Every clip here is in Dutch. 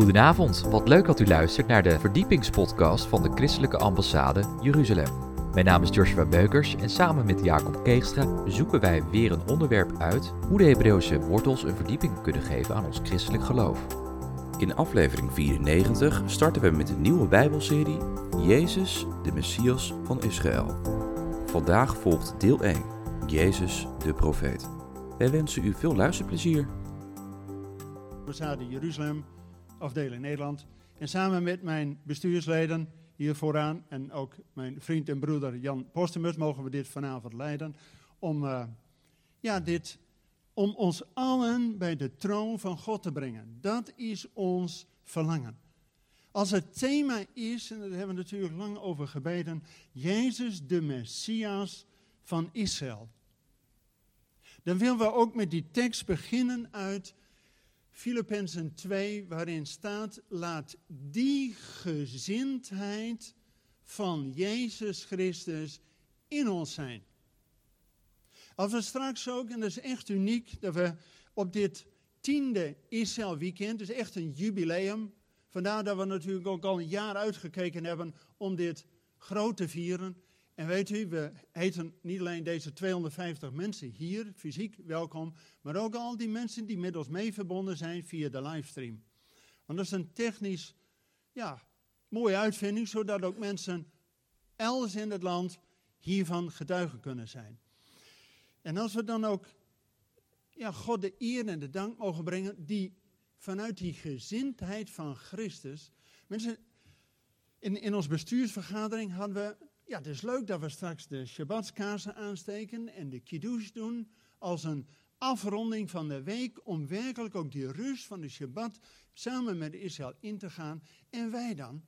Goedenavond, wat leuk dat u luistert naar de verdiepingspodcast van de Christelijke Ambassade Jeruzalem. Mijn naam is Joshua Beukers en samen met Jacob Keegstra zoeken wij weer een onderwerp uit hoe de Hebreeuwse wortels een verdieping kunnen geven aan ons christelijk geloof. In aflevering 94 starten we met een nieuwe Bijbelserie Jezus, de Messias van Israël. Vandaag volgt deel 1, Jezus, de profeet. Wij wensen u veel luisterplezier. ambassade Jeruzalem, afdeling Nederland. En samen met mijn bestuursleden hier vooraan en ook mijn vriend en broeder Jan Postumus mogen we dit vanavond leiden. Om, eh, ja, dit, om ons allen bij de troon van God te brengen. Dat is ons verlangen. Als het thema is, en daar hebben we natuurlijk lang over gebeden, Jezus de Messias van Israël. Dan willen we ook met die tekst beginnen uit Filippenzen 2, waarin staat: laat die gezindheid van Jezus Christus in ons zijn. Als we straks ook, en dat is echt uniek, dat we op dit tiende Israël weekend, dus echt een jubileum, vandaar dat we natuurlijk ook al een jaar uitgekeken hebben om dit groot te vieren. En weet u, we heten niet alleen deze 250 mensen hier fysiek welkom, maar ook al die mensen die met ons mee verbonden zijn via de livestream. Want dat is een technisch, ja, mooie uitvinding, zodat ook mensen elders in het land hiervan getuigen kunnen zijn. En als we dan ook ja, God de eer en de dank mogen brengen, die vanuit die gezindheid van Christus. Mensen, in, in onze bestuursvergadering hadden we ja, het is leuk dat we straks de Shabbatskaarsen aansteken en de kiddush doen als een afronding van de week om werkelijk ook die rust van de Shabbat samen met Israël in te gaan. En wij dan?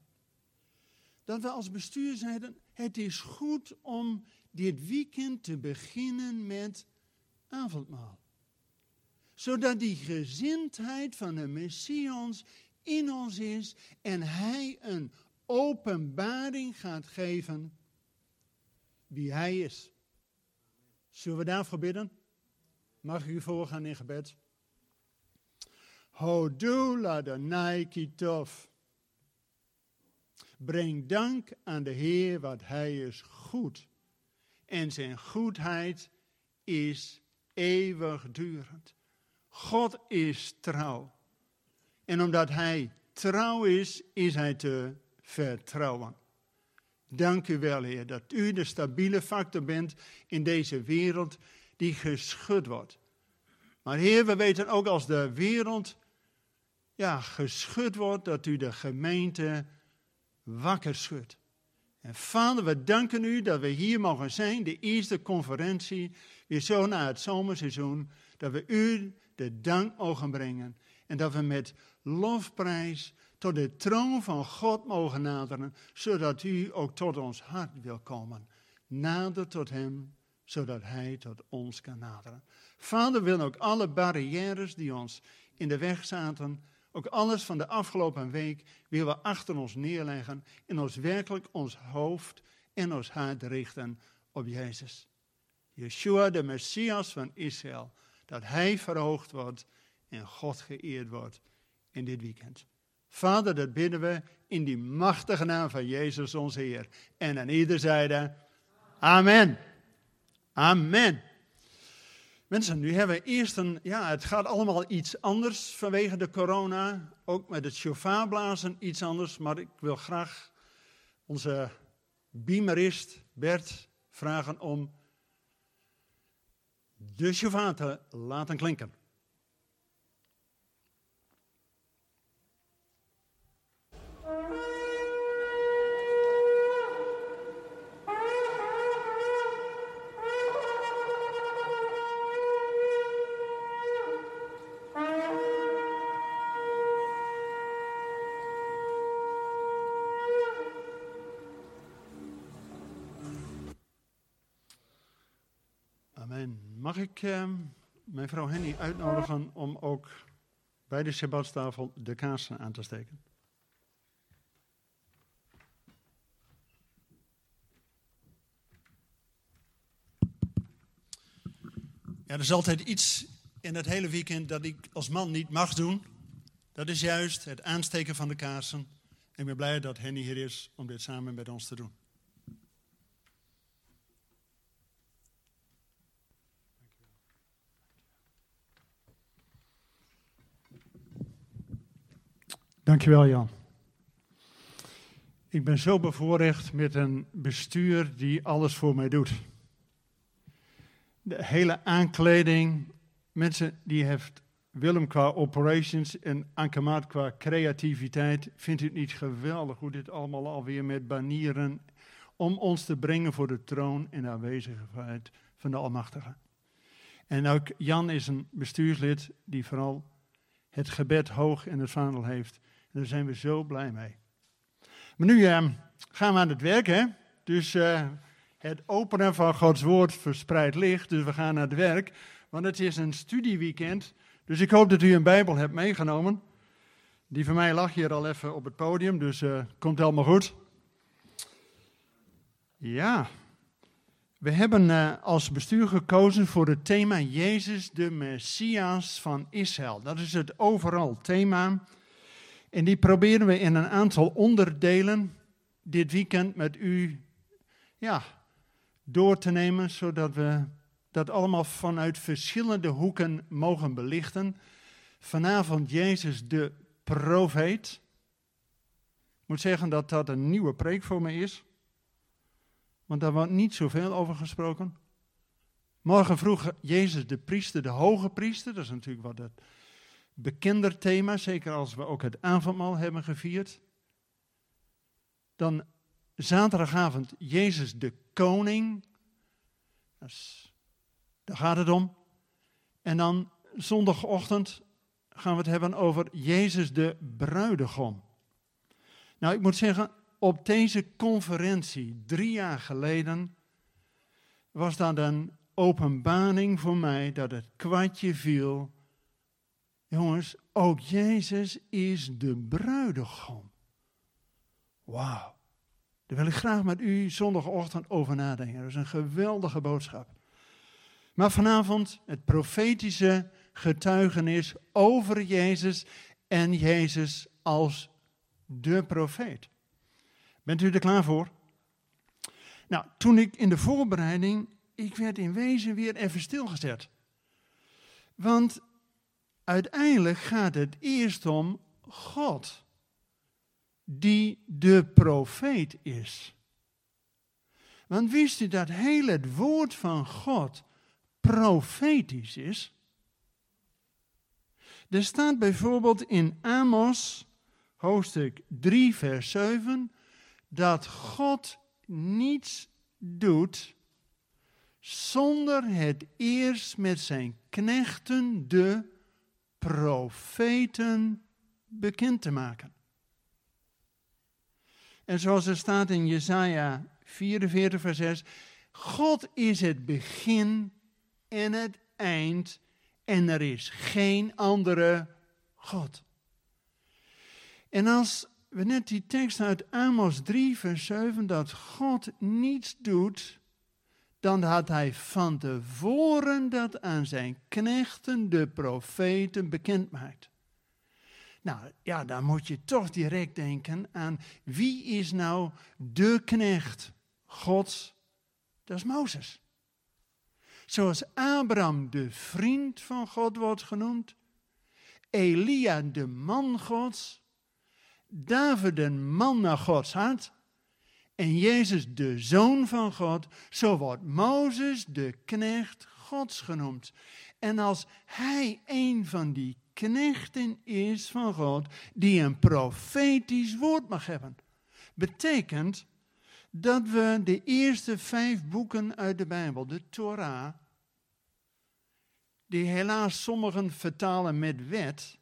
Dat we als bestuur zeiden, het is goed om dit weekend te beginnen met avondmaal. Zodat die gezindheid van de Messias in ons is en hij een openbaring gaat geven wie Hij is. Zullen we daarvoor bidden? Mag ik u voorgaan in gebed? Hodu Adonai kitov. Breng dank aan de Heer, want Hij is goed. En zijn goedheid is eeuwigdurend. God is trouw. En omdat Hij trouw is, is Hij te vertrouwen. Dank u wel, Heer, dat u de stabiele factor bent in deze wereld die geschud wordt. Maar Heer, we weten ook als de wereld ja, geschud wordt, dat u de gemeente wakker schudt. En vader, we danken u dat we hier mogen zijn, de eerste conferentie, weer zo na het zomerseizoen, dat we u de dank mogen brengen. En dat we met lofprijs tot de troon van God mogen naderen, zodat u ook tot ons hart wil komen. Nader tot Hem, zodat Hij tot ons kan naderen. Vader wil ook alle barrières die ons in de weg zaten, ook alles van de afgelopen week, willen we achter ons neerleggen en ons werkelijk ons hoofd en ons hart richten op Jezus. Yeshua, de Messias van Israël, dat Hij verhoogd wordt en God geëerd wordt in dit weekend. Vader, dat bidden we in die machtige naam van Jezus ons Heer. En aan ieder zijde, amen. Amen. Mensen, nu hebben we eerst een, ja, het gaat allemaal iets anders vanwege de corona. Ook met het shofaarblazen iets anders. Maar ik wil graag onze beamerist Bert vragen om de shofar te laten klinken. Mag ik uh, mijn vrouw Henny uitnodigen om ook bij de Shabbatstafel de kaarsen aan te steken? Er is altijd iets in het hele weekend dat ik als man niet mag doen. Dat is juist het aansteken van de kaarsen. Ik ben blij dat Henny hier is om dit samen met ons te doen. Dankjewel Jan. Ik ben zo bevoorrecht met een bestuur die alles voor mij doet. De hele aankleding, mensen die heeft Willem qua operations en Anke qua creativiteit. Vindt u het niet geweldig hoe dit allemaal alweer met banieren om ons te brengen voor de troon en de aanwezigheid van de Almachtige. En ook Jan is een bestuurslid die vooral het gebed hoog in het vaandel heeft. Daar zijn we zo blij mee. Maar nu uh, gaan we aan het werk, hè? Dus uh, het openen van Gods woord verspreidt licht. Dus we gaan naar het werk. Want het is een studieweekend. Dus ik hoop dat u een Bijbel hebt meegenomen. Die van mij lag hier al even op het podium, dus uh, komt helemaal goed. Ja, we hebben uh, als bestuur gekozen voor het thema Jezus, de Messias van Israël. Dat is het overal thema. En die proberen we in een aantal onderdelen dit weekend met u ja, door te nemen, zodat we dat allemaal vanuit verschillende hoeken mogen belichten. Vanavond Jezus de profeet. Ik moet zeggen dat dat een nieuwe preek voor me is. Want daar wordt niet zoveel over gesproken. Morgen vroeg Jezus de priester, de hoge priester. Dat is natuurlijk wat het bekender thema, zeker als we ook het avondmaal hebben gevierd. Dan zaterdagavond Jezus de koning. Is daar gaat het om. En dan zondagochtend gaan we het hebben over Jezus de bruidegom. Nou, ik moet zeggen, op deze conferentie drie jaar geleden was dat een openbaring voor mij dat het kwartje viel. Jongens, ook Jezus is de bruidegom. Wauw. Daar wil ik graag met u zondagochtend over nadenken. Dat is een geweldige boodschap. Maar vanavond het profetische getuigenis over Jezus en Jezus als de profeet. Bent u er klaar voor? Nou, toen ik in de voorbereiding, ik werd in wezen weer even stilgezet. Want uiteindelijk gaat het eerst om God, die de profeet is. Want wist u dat heel het woord van God profetisch is. Er staat bijvoorbeeld in Amos, hoofdstuk 3, vers 7, dat God niets doet zonder het eerst met zijn knechten, de profeten, bekend te maken. En zoals er staat in Jesaja 44, vers 6, God is het begin en het eind en er is geen andere God. En als we net die tekst uit Amos 3, vers 7, dat God niets doet, dan had hij van tevoren dat aan zijn knechten, de profeten, bekend maakt. Nou ja, dan moet je toch direct denken aan wie is nou de knecht Gods? Dat is Mozes. Zoals Abraham de vriend van God wordt genoemd, Elia de man Gods, David een man naar Gods hart en Jezus de zoon van God, zo wordt Mozes de knecht Gods genoemd. En als hij een van die knechten is van God, die een profetisch woord mag hebben, betekent dat we de eerste vijf boeken uit de Bijbel, de Torah, die helaas sommigen vertalen met wet,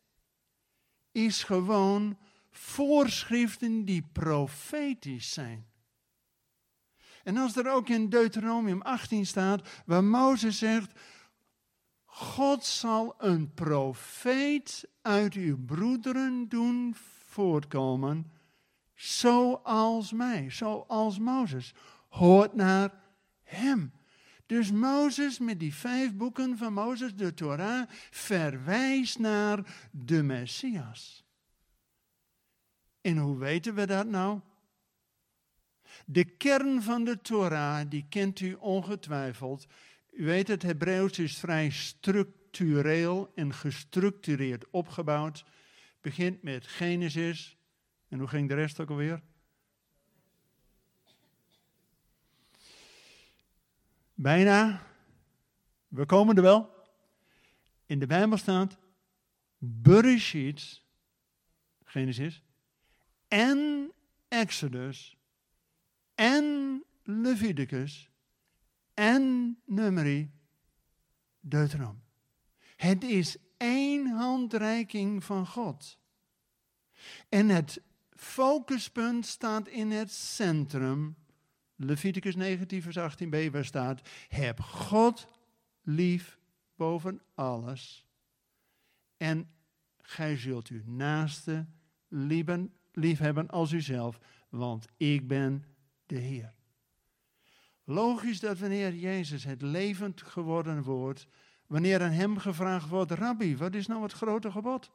is gewoon voorschriften die profetisch zijn. En als er ook in Deuteronomium 18 staat, waar Mozes zegt, God zal een profeet uit uw broederen doen voortkomen, zoals mij, zoals Mozes. Hoort naar hem. Dus Mozes met die vijf boeken van Mozes, de Torah, verwijst naar de Messias. En hoe weten we dat nou? De kern van de Torah, die kent u ongetwijfeld. U weet, het Hebreeuws is vrij structureel en gestructureerd opgebouwd. Begint met Genesis. En hoe ging de rest ook alweer? Bijna. We komen er wel. In de Bijbel staat Bereshit, Genesis, en Exodus, en Leviticus, en Numeri, Deuteronom. Het is één handreiking van God. En het focuspunt staat in het centrum Leviticus 19, vers 18b, waar staat: Heb God lief boven alles. En gij zult uw naaste lieben, lief hebben als uzelf, want ik ben de Heer. Logisch dat wanneer Jezus het levend geworden wordt, wanneer aan hem gevraagd wordt, Rabbi, wat is nou het grote gebod?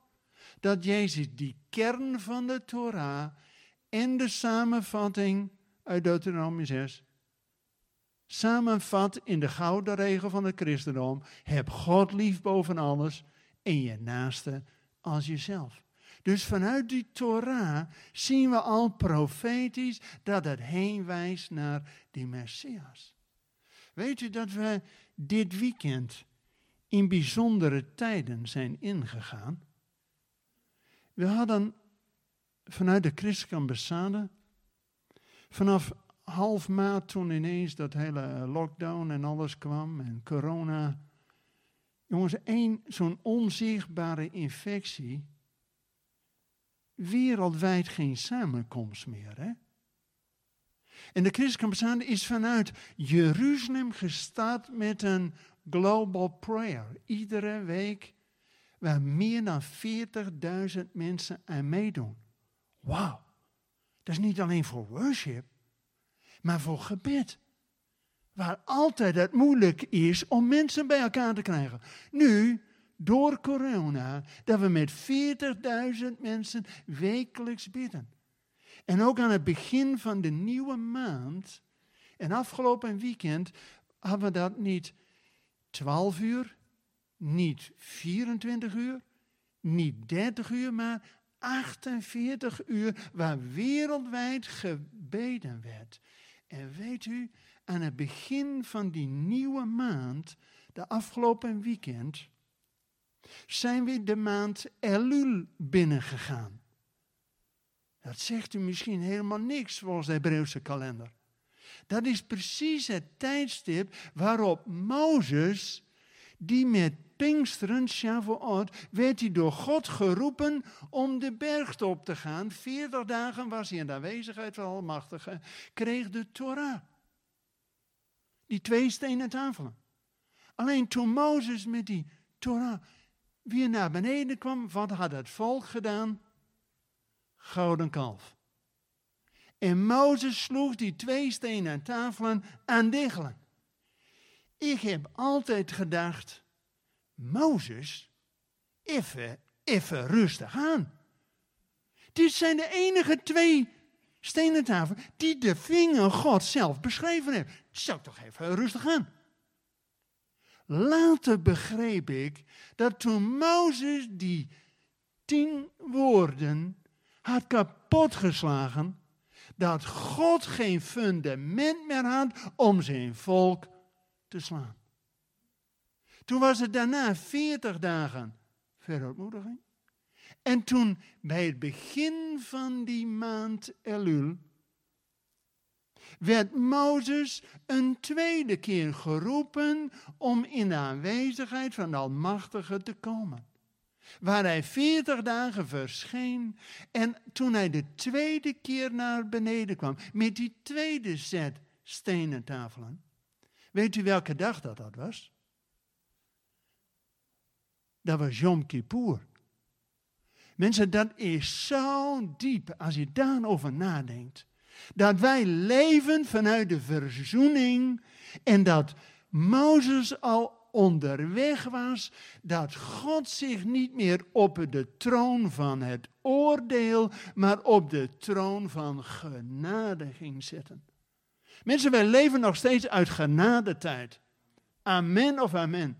Dat Jezus die kern van de Torah en de samenvatting uit Deuteronomie 6 samenvat in de gouden regel van het christendom: heb God lief boven alles en je naaste als jezelf. Dus vanuit die Torah zien we al profetisch dat het heen wijst naar die Messias. Weet u dat we dit weekend in bijzondere tijden zijn ingegaan? We hadden vanuit de christelijke ambassade Vanaf half maart toen ineens dat hele lockdown en alles kwam en corona. Jongens, één zo'n onzichtbare infectie. Wereldwijd geen samenkomst meer, hè? En de christelijke is vanuit Jeruzalem gestart met een global prayer. Iedere week waar meer dan 40.000 mensen aan meedoen. Wauw. Dat is niet alleen voor worship, maar voor gebed. Waar altijd het moeilijk is om mensen bij elkaar te krijgen. Nu, door corona, dat we met 40.000 mensen wekelijks bidden. En ook aan het begin van de nieuwe maand, en afgelopen weekend, hadden we dat niet 12 uur, niet 24 uur, niet 30 uur, maar 48 uur waar wereldwijd gebeden werd. En weet u, aan het begin van die nieuwe maand, de afgelopen weekend, zijn we de maand Elul binnengegaan. Dat zegt u misschien helemaal niks volgens de Hebreeuwse kalender. Dat is precies het tijdstip waarop Mozes, die met Pinksteren, Shavuot, werd hij door God geroepen om de berg op te gaan. Veertig dagen was hij in de aanwezigheid van Almachtige, kreeg de Torah. Die twee stenen tafelen. Alleen toen Mozes met die Torah weer naar beneden kwam, wat had het volk gedaan? Gouden kalf. En Mozes sloeg die twee stenen tafelen aan diggelen. Ik heb altijd gedacht, Mozes, even, even rustig aan. Dit zijn de enige twee stenen tafelen die de vinger God zelf beschreven heeft. Zou toch even rustig aan. Later begreep ik dat toen Mozes die tien woorden had kapotgeslagen, dat God geen fundament meer had om zijn volk te slaan. Toen was het daarna 40 dagen verootmoediging. En toen bij het begin van die maand Elul werd Mozes een tweede keer geroepen om in de aanwezigheid van de Almachtige te komen. Waar hij 40 dagen verscheen en toen hij de tweede keer naar beneden kwam met die tweede set stenen tafelen. Weet u welke dag dat, dat was? Dat was Yom Kippur. Mensen, dat is zo diep als je daarover nadenkt. Dat wij leven vanuit de verzoening en dat Mozes al onderweg was, dat God zich niet meer op de troon van het oordeel, maar op de troon van genade ging zetten. Mensen, wij leven nog steeds uit genadetijd. Amen of amen.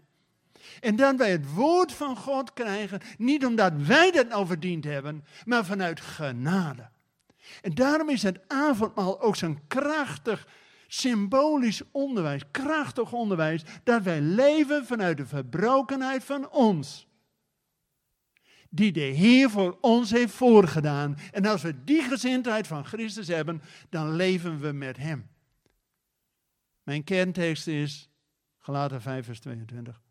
En dat wij het woord van God krijgen, niet omdat wij dat nou verdiend hebben, maar vanuit genade. En daarom is het avondmaal ook zo'n krachtig symbolisch onderwijs, krachtig onderwijs, dat wij leven vanuit de verbrokenheid van ons. Die de Heer voor ons heeft voorgedaan. En als we die gezindheid van Christus hebben, dan leven we met Hem. Mijn kerntekst is Galaten 5, vers 22.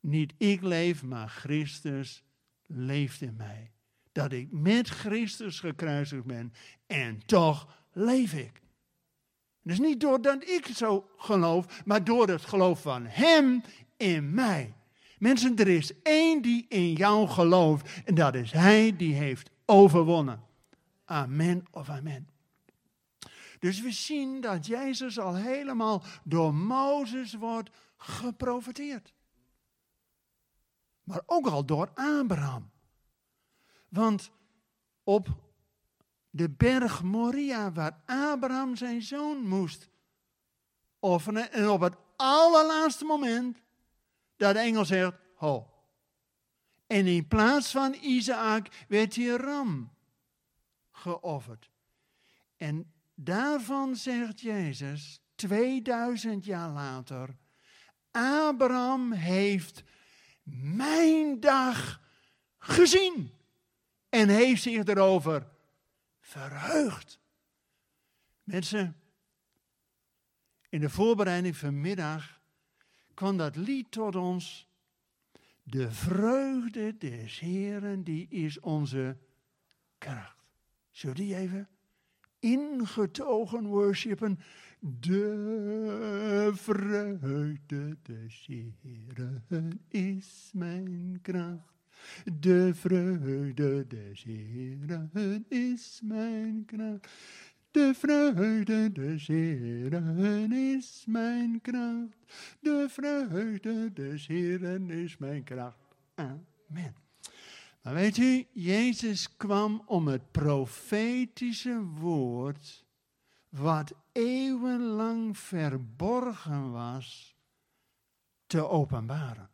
Niet ik leef, maar Christus leeft in mij. Dat ik met Christus gekruisigd ben en toch leef ik. Dus niet doordat ik zo geloof, maar door het geloof van Hem in mij. Mensen, er is één die in jou gelooft en dat is Hij die heeft overwonnen. Amen of amen. Dus we zien dat Jezus al helemaal door Mozes wordt geprofiteerd. Maar ook al door Abraham. Want op de berg Moria, waar Abraham zijn zoon moest offeren. En op het allerlaatste moment, dat de engel zegt, ho. En in plaats van Isaac werd hier ram geofferd. En daarvan zegt Jezus, 2000 jaar later, Abraham heeft mijn dag gezien en heeft zich erover verheugd. Mensen, in de voorbereiding vanmiddag kwam dat lied tot ons. De vreugde des Heren, die is onze kracht. Zullen die even ingetogen worshipen? De vreugde des Heren is mijn kracht. De vreugde des Heren is mijn kracht. De vreugde des Heren is mijn kracht. De vreugde des Heren is mijn kracht. Amen. Maar weet u, Jezus kwam om het profetische woord, wat eeuwenlang verborgen was, te openbaren.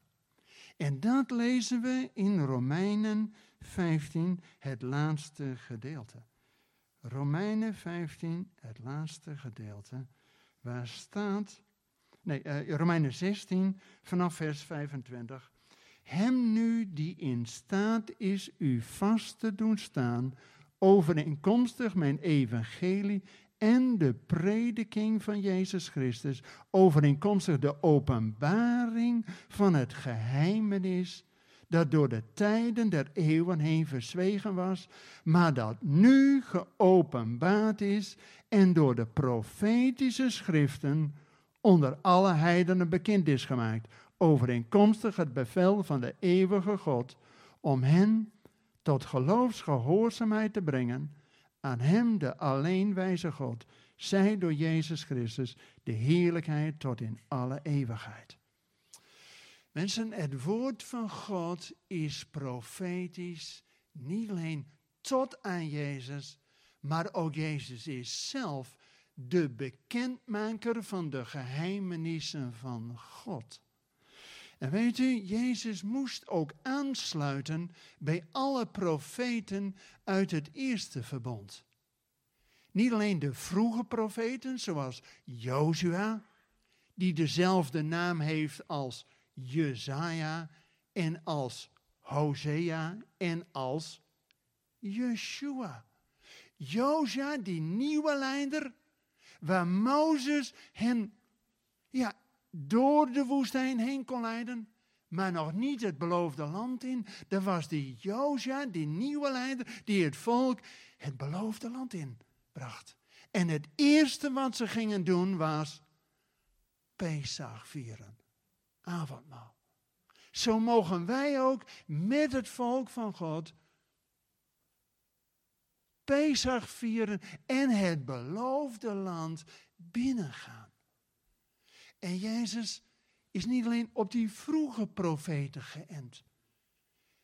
En dat lezen we in Romeinen 15, het laatste gedeelte. Romeinen 15, het laatste gedeelte, waar staat, nee, uh, Romeinen 16, vanaf vers 25. Hem nu die in staat is u vast te doen staan, overeenkomstig mijn evangelie en de prediking van Jezus Christus, overeenkomstig de openbaring van het geheimenis dat door de tijden der eeuwen heen verzwegen was, maar dat nu geopenbaard is en door de profetische schriften onder alle heidenen bekend is gemaakt, overeenkomstig het bevel van de eeuwige God, om hen tot geloofsgehoorzaamheid te brengen aan Hem, de alleenwijze God, zij door Jezus Christus de heerlijkheid tot in alle eeuwigheid. Mensen, het woord van God is profetisch, niet alleen tot aan Jezus, maar ook Jezus is zelf de bekendmaker van de geheimenissen van God. En weet u, Jezus moest ook aansluiten bij alle profeten uit het eerste verbond. Niet alleen de vroege profeten, zoals Jozua, die dezelfde naam heeft als Jezaja en als Hosea en als Yeshua. Jozua, die nieuwe leider, waar Mozes hen ja, door de woestijn heen kon leiden, maar nog niet het beloofde land in. Dat was die Jozja, die nieuwe leider, die het volk het beloofde land in bracht. En het eerste wat ze gingen doen was Pesach vieren, avondmaal. Zo mogen wij ook met het volk van God Pesach vieren en het beloofde land binnengaan. En Jezus is niet alleen op die vroege profeten geënt,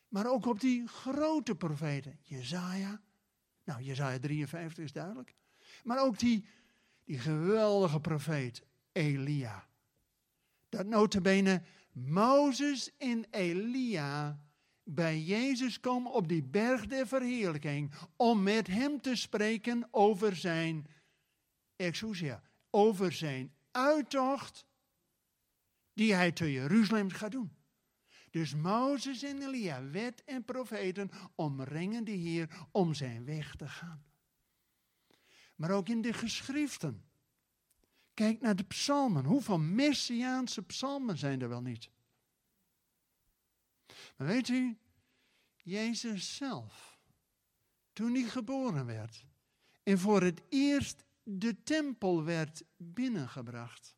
maar ook op die grote profeten. Jezaja, nou Jezaja 53 is duidelijk, maar ook die, die geweldige profeet Elia. Dat notabene Mozes en Elia bij Jezus komen op die berg der verheerlijking om met hem te spreken over zijn exousia, over zijn uittocht die hij te Jeruzalem gaat doen. Dus Mozes en Elia, wet en profeten, omringen de Heer om zijn weg te gaan. Maar ook in de geschriften. Kijk naar de psalmen. Hoeveel messiaanse psalmen zijn er wel niet? Maar weet u, Jezus zelf, toen hij geboren werd en voor het eerst de tempel werd binnengebracht,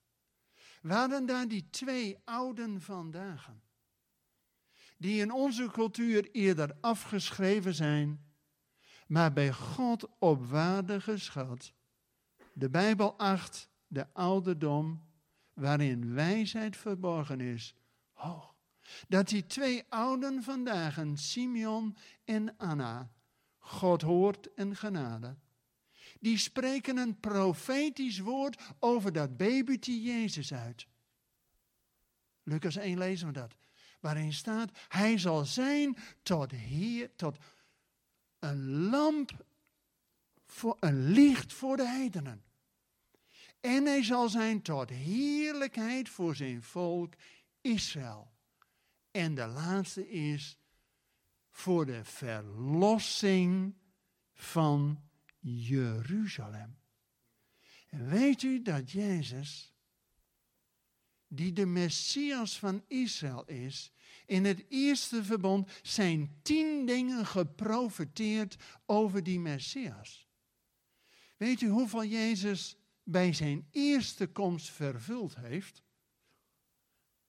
waren daar die twee ouden vandaag, die in onze cultuur eerder afgeschreven zijn, maar bij God op waarde geschat. De Bijbel acht de ouderdom waarin wijsheid verborgen is, hoog. Dat die twee ouden vandaag, Simeon en Anna, God hoort en genade, die spreken een profetisch woord over dat babytje Jezus uit. Lucas 1 lezen we dat. Waarin staat, hij zal zijn tot, hier, tot een lamp, voor, een licht voor de heidenen. En hij zal zijn tot heerlijkheid voor zijn volk Israël. En de laatste is voor de verlossing van Jeruzalem. En weet u dat Jezus, die de Messias van Israël is, in het eerste verbond zijn tien dingen geprofeteerd over die Messias. Weet u hoeveel Jezus bij zijn eerste komst vervuld heeft?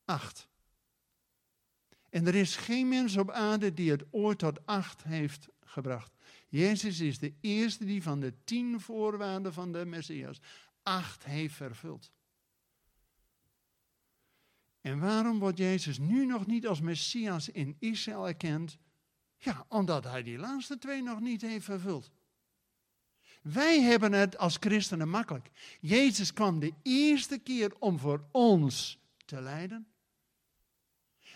Acht. En er is geen mens op aarde die het ooit tot acht heeft gebracht. Jezus is de eerste die van de tien voorwaarden van de Messias acht heeft vervuld. En waarom wordt Jezus nu nog niet als Messias in Israël erkend? Ja, omdat hij die laatste twee nog niet heeft vervuld. Wij hebben het als christenen makkelijk. Jezus kwam de eerste keer om voor ons te lijden.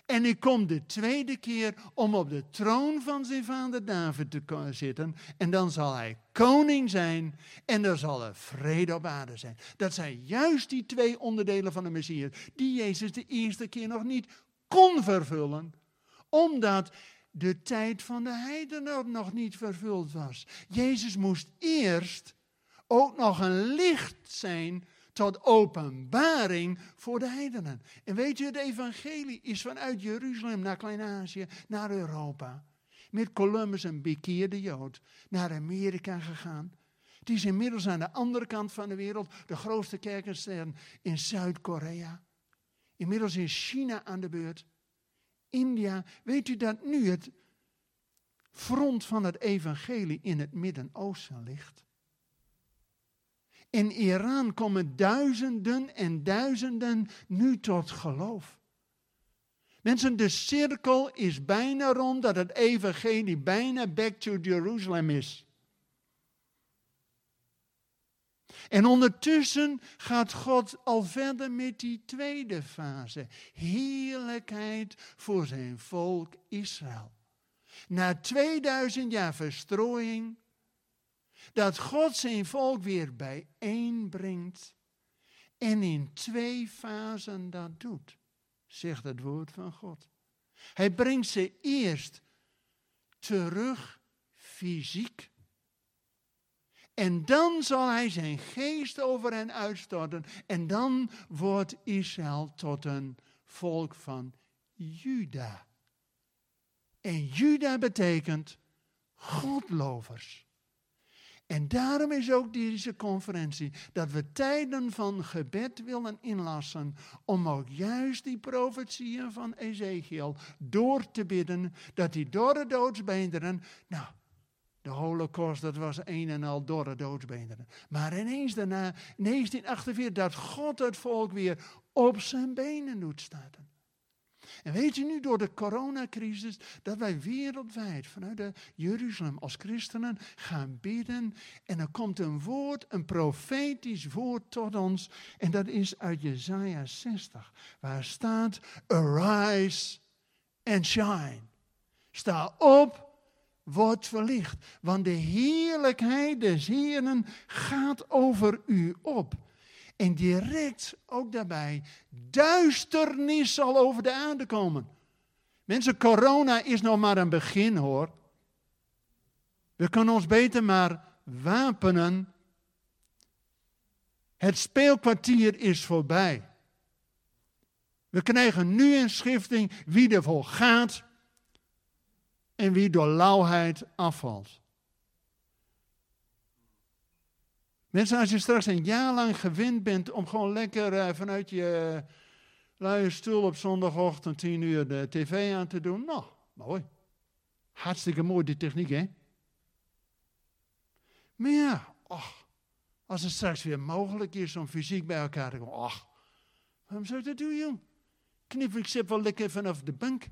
En ik kom de tweede keer om op de troon van zijn vader David te zitten. En dan zal hij koning zijn en er zal er vrede op aarde zijn. Dat zijn juist die twee onderdelen van de Messias die Jezus de eerste keer nog niet kon vervullen. Omdat de tijd van de heidenen nog niet vervuld was. Jezus moest eerst ook nog een licht zijn tot openbaring voor de heidenen. En weet je, het evangelie is vanuit Jeruzalem naar Klein-Azië, naar Europa. Met Columbus, een bekeerde Jood, naar Amerika gegaan. Het is inmiddels aan de andere kant van de wereld de grootste kerkenstern in Zuid-Korea. Inmiddels is China aan de beurt. India. Weet u dat nu het front van het evangelie in het Midden-Oosten ligt? In Iran komen duizenden en duizenden nu tot geloof. Mensen, de cirkel is bijna rond dat het evangelie bijna back to Jerusalem is. En ondertussen gaat God al verder met die tweede fase. Heerlijkheid voor zijn volk Israël. Na 2000 jaar verstrooiing dat God zijn volk weer bijeenbrengt en in twee fasen dat doet, zegt het woord van God. Hij brengt ze eerst terug fysiek. En dan zal hij zijn geest over hen uitstorten. En dan wordt Israël tot een volk van Juda. En Juda betekent Godlovers. En daarom is ook deze conferentie dat we tijden van gebed willen inlassen om ook juist die profetieën van Ezekiel door te bidden, dat die door de doodsbeenderen, nou, De holocaust, dat was een en al dorre doodsbeenderen. Maar ineens daarna, 1948, dat God het volk weer op zijn benen doet staan. En weet je nu door de coronacrisis dat wij wereldwijd vanuit de Jeruzalem als christenen gaan bidden. En er komt een woord, een profetisch woord tot ons. En dat is uit Jesaja 60, waar staat: Arise and shine. Sta op, word verlicht. Want de heerlijkheid des Heeren gaat over u op. En direct ook daarbij, duisternis zal over de aarde komen. Mensen, corona is nog maar een begin hoor. We kunnen ons beter maar wapenen. Het speelkwartier is voorbij. We krijgen nu een schifting wie ervoor gaat en wie door lauwheid afvalt. Mensen, als je straks een jaar lang gewend bent om gewoon lekker uh, vanuit je uh, luie stoel op zondagochtend tien uur de tv aan te doen, nou, mooi. Hartstikke mooi die techniek, hè? Maar ja, als het straks weer mogelijk is om fysiek bij elkaar te komen, ach, waarom zou je dat doen, jong? Knip ik zit wel lekker vanaf de bank.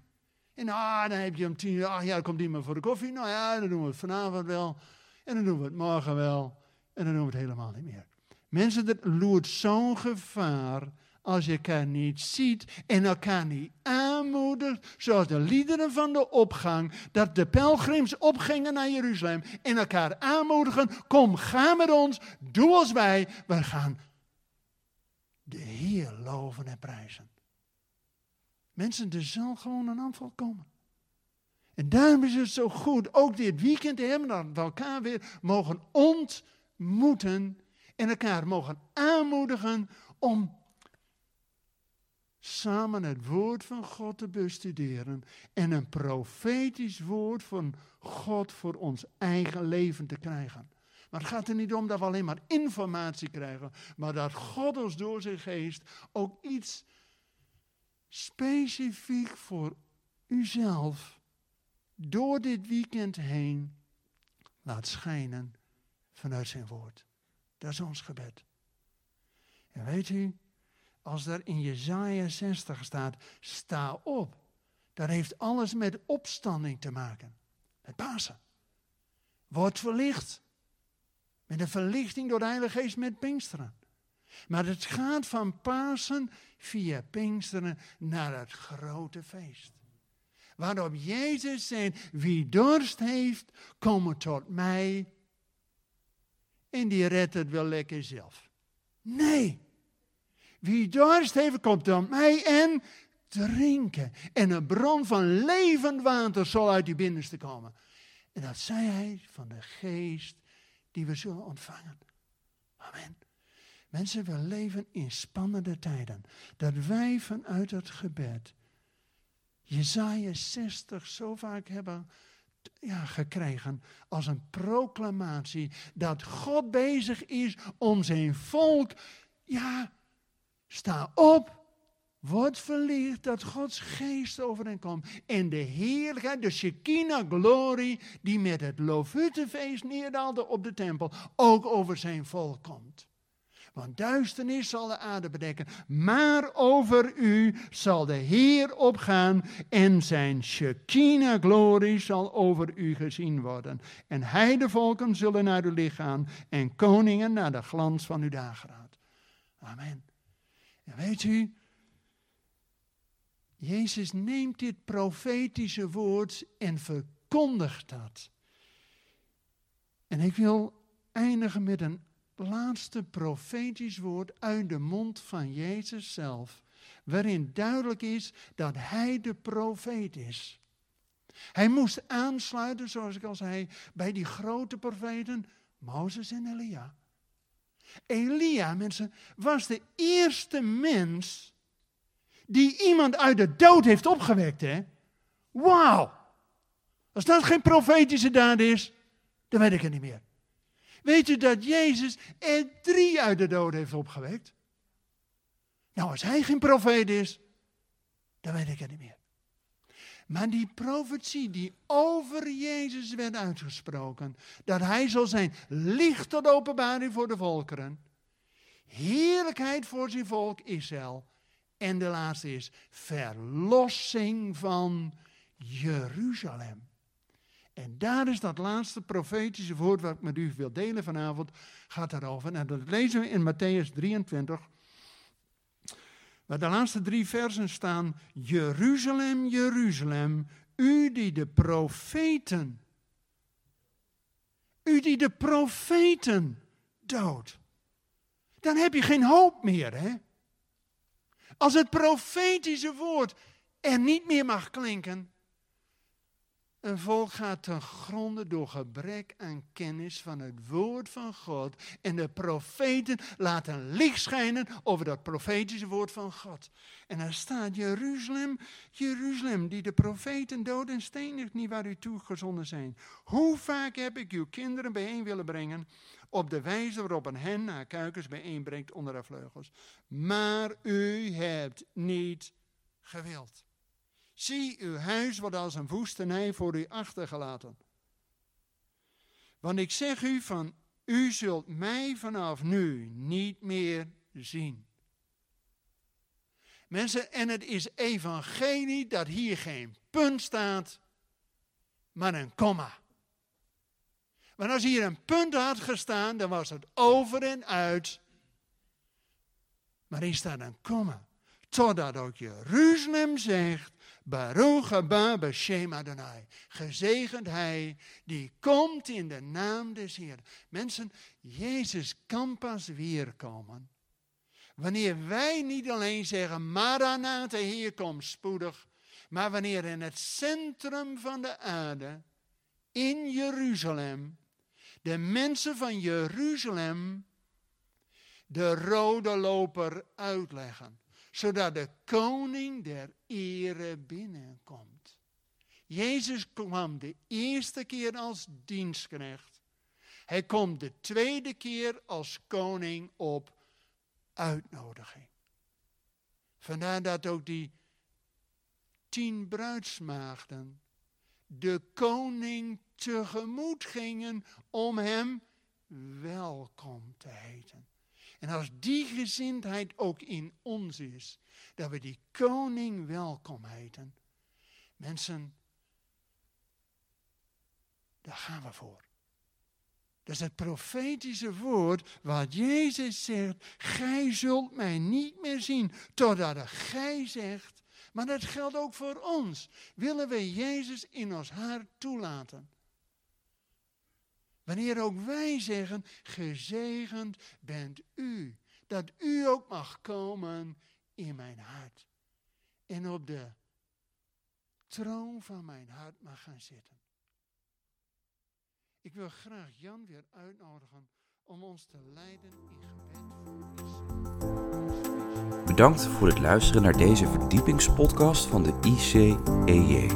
En ah, dan heb je om tien uur, ach ja, komt iemand voor de koffie. Nou ja, dan doen we het vanavond wel. En dan doen we het morgen wel. En dan doen we het helemaal niet meer. Mensen, dat loert zo'n gevaar als je elkaar niet ziet en elkaar niet aanmoedigt, zoals de liederen van de opgang, dat de pelgrims opgingen naar Jeruzalem en elkaar aanmoedigen, kom, ga met ons, doe als wij, we gaan de Heer loven en prijzen. Mensen, er zal gewoon een aanval komen. En daarom is het zo goed, ook dit weekend hebben we elkaar weer mogen ont moeten en elkaar mogen aanmoedigen om samen het woord van God te bestuderen en een profetisch woord van God voor ons eigen leven te krijgen. Maar het gaat er niet om dat we alleen maar informatie krijgen, maar dat God ons door zijn geest ook iets specifiek voor uzelf door dit weekend heen laat schijnen vanuit zijn woord. Dat is ons gebed. En weet u, als er in Jezaja 60 staat, sta op. Dat heeft alles met opstanding te maken. Met Pasen. Wordt verlicht. Met een verlichting door de Heilige Geest met Pinksteren. Maar het gaat van Pasen via Pinksteren naar het grote feest. Waarop Jezus zei, wie dorst heeft, kom tot mij en die redt het wel lekker zelf. Nee. Wie dorst heeft, komt tot mij en drinken. En een bron van levend water zal uit die binnenste komen. En dat zei hij van de geest die we zullen ontvangen. Amen. Mensen, we leven in spannende tijden. Dat wij vanuit het gebed Jezaja 60 zo vaak hebben ja, gekregen als een proclamatie dat God bezig is om zijn volk, ja, sta op, word verlicht dat Gods geest over hen komt. En de heerlijkheid, de Shekinah glorie, die met het Loofhuttenfeest neerdaalde op de tempel, ook over zijn volk komt. Want duisternis zal de aarde bedekken. Maar over u zal de Heer opgaan en zijn Shekinah glorie zal over u gezien worden. En heidevolken zullen naar uw licht gaan en koningen naar de glans van uw dageraad. Amen. En weet u, Jezus neemt dit profetische woord en verkondigt dat. En ik wil eindigen met een laatste profetisch woord uit de mond van Jezus zelf, waarin duidelijk is dat hij de profeet is. Hij moest aansluiten, zoals ik al zei, bij die grote profeten, Mozes en Elia. Elia, mensen, was de eerste mens die iemand uit de dood heeft opgewekt, hè? Wauw! Als dat geen profetische daad is, dan weet ik het niet meer. Weet je dat Jezus er drie uit de dood heeft opgewekt? Nou, als hij geen profeet is, dan weet ik het niet meer. Maar die profetie die over Jezus werd uitgesproken, dat hij zal zijn licht tot openbaring voor de volkeren, heerlijkheid voor zijn volk Israël. En de laatste is verlossing van Jeruzalem. En daar is dat laatste profetische woord wat ik met u wil delen vanavond, gaat daarover. En dat lezen we in Matthäus 23, waar de laatste drie versen staan. Jeruzalem, Jeruzalem, u die de profeten, u die de profeten doodt. Dan heb je geen hoop meer, hè? Als het profetische woord er niet meer mag klinken, een volk gaat ten gronde door gebrek aan kennis van het woord van God. En de profeten laten licht schijnen over dat profetische woord van God. En er staat Jeruzalem, Jeruzalem, die de profeten dood en stenigt niet waar u toe gezonden zijn. Hoe vaak heb ik uw kinderen bijeen willen brengen op de wijze waarop een hen haar kuikens bijeenbrengt onder haar vleugels. Maar u hebt niet gewild. Zie, uw huis wordt als een woestenij voor u achtergelaten. Want ik zeg u van, u zult mij vanaf nu niet meer zien. Mensen, en het is evangelie dat hier geen punt staat, maar een komma. Want als hier een punt had gestaan, dan was het over en uit. Maar hier staat een komma. Totdat ook Jeruzalem zegt, Baruch haba b'shem Adonai. Gezegend hij die komt in de naam des Heer. Mensen, Jezus kan pas weerkomen. Wanneer wij niet alleen zeggen, Maranatha, Heer komt spoedig. Maar wanneer in het centrum van de aarde, in Jeruzalem, de mensen van Jeruzalem de rode loper uitleggen zodat de koning der ere binnenkomt. Jezus kwam de eerste keer als dienstknecht. Hij komt de tweede keer als koning op uitnodiging. Vandaar dat ook die tien bruidsmaagden de koning tegemoet gingen om hem welkom te heten. En als die gezindheid ook in ons is, dat we die koning welkom heten. Mensen, daar gaan we voor. Dat is het profetische woord wat Jezus zegt, gij zult mij niet meer zien totdat gij zegt, maar dat geldt ook voor ons. Willen we Jezus in ons hart toelaten? Wanneer ook wij zeggen, gezegend bent u. Dat u ook mag komen in mijn hart. En op de troon van mijn hart mag gaan zitten. Ik wil graag Jan weer uitnodigen om ons te leiden in gebed. Bedankt voor het luisteren naar deze verdiepingspodcast van de ICEJ.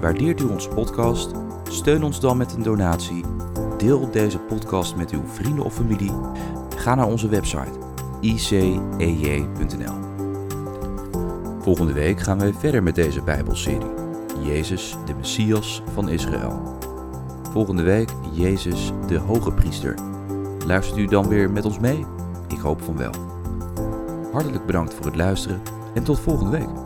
Waardeert u ons podcast? Steun ons dan met een donatie Deel deze podcast met uw vrienden of familie. Ga naar onze website icej.nl. Volgende week gaan we verder met deze Bijbelserie. Jezus, de Messias van Israël. Volgende week Jezus, de Hoge Priester. Luistert u dan weer met ons mee? Ik hoop van wel. Hartelijk bedankt voor het luisteren en tot volgende week.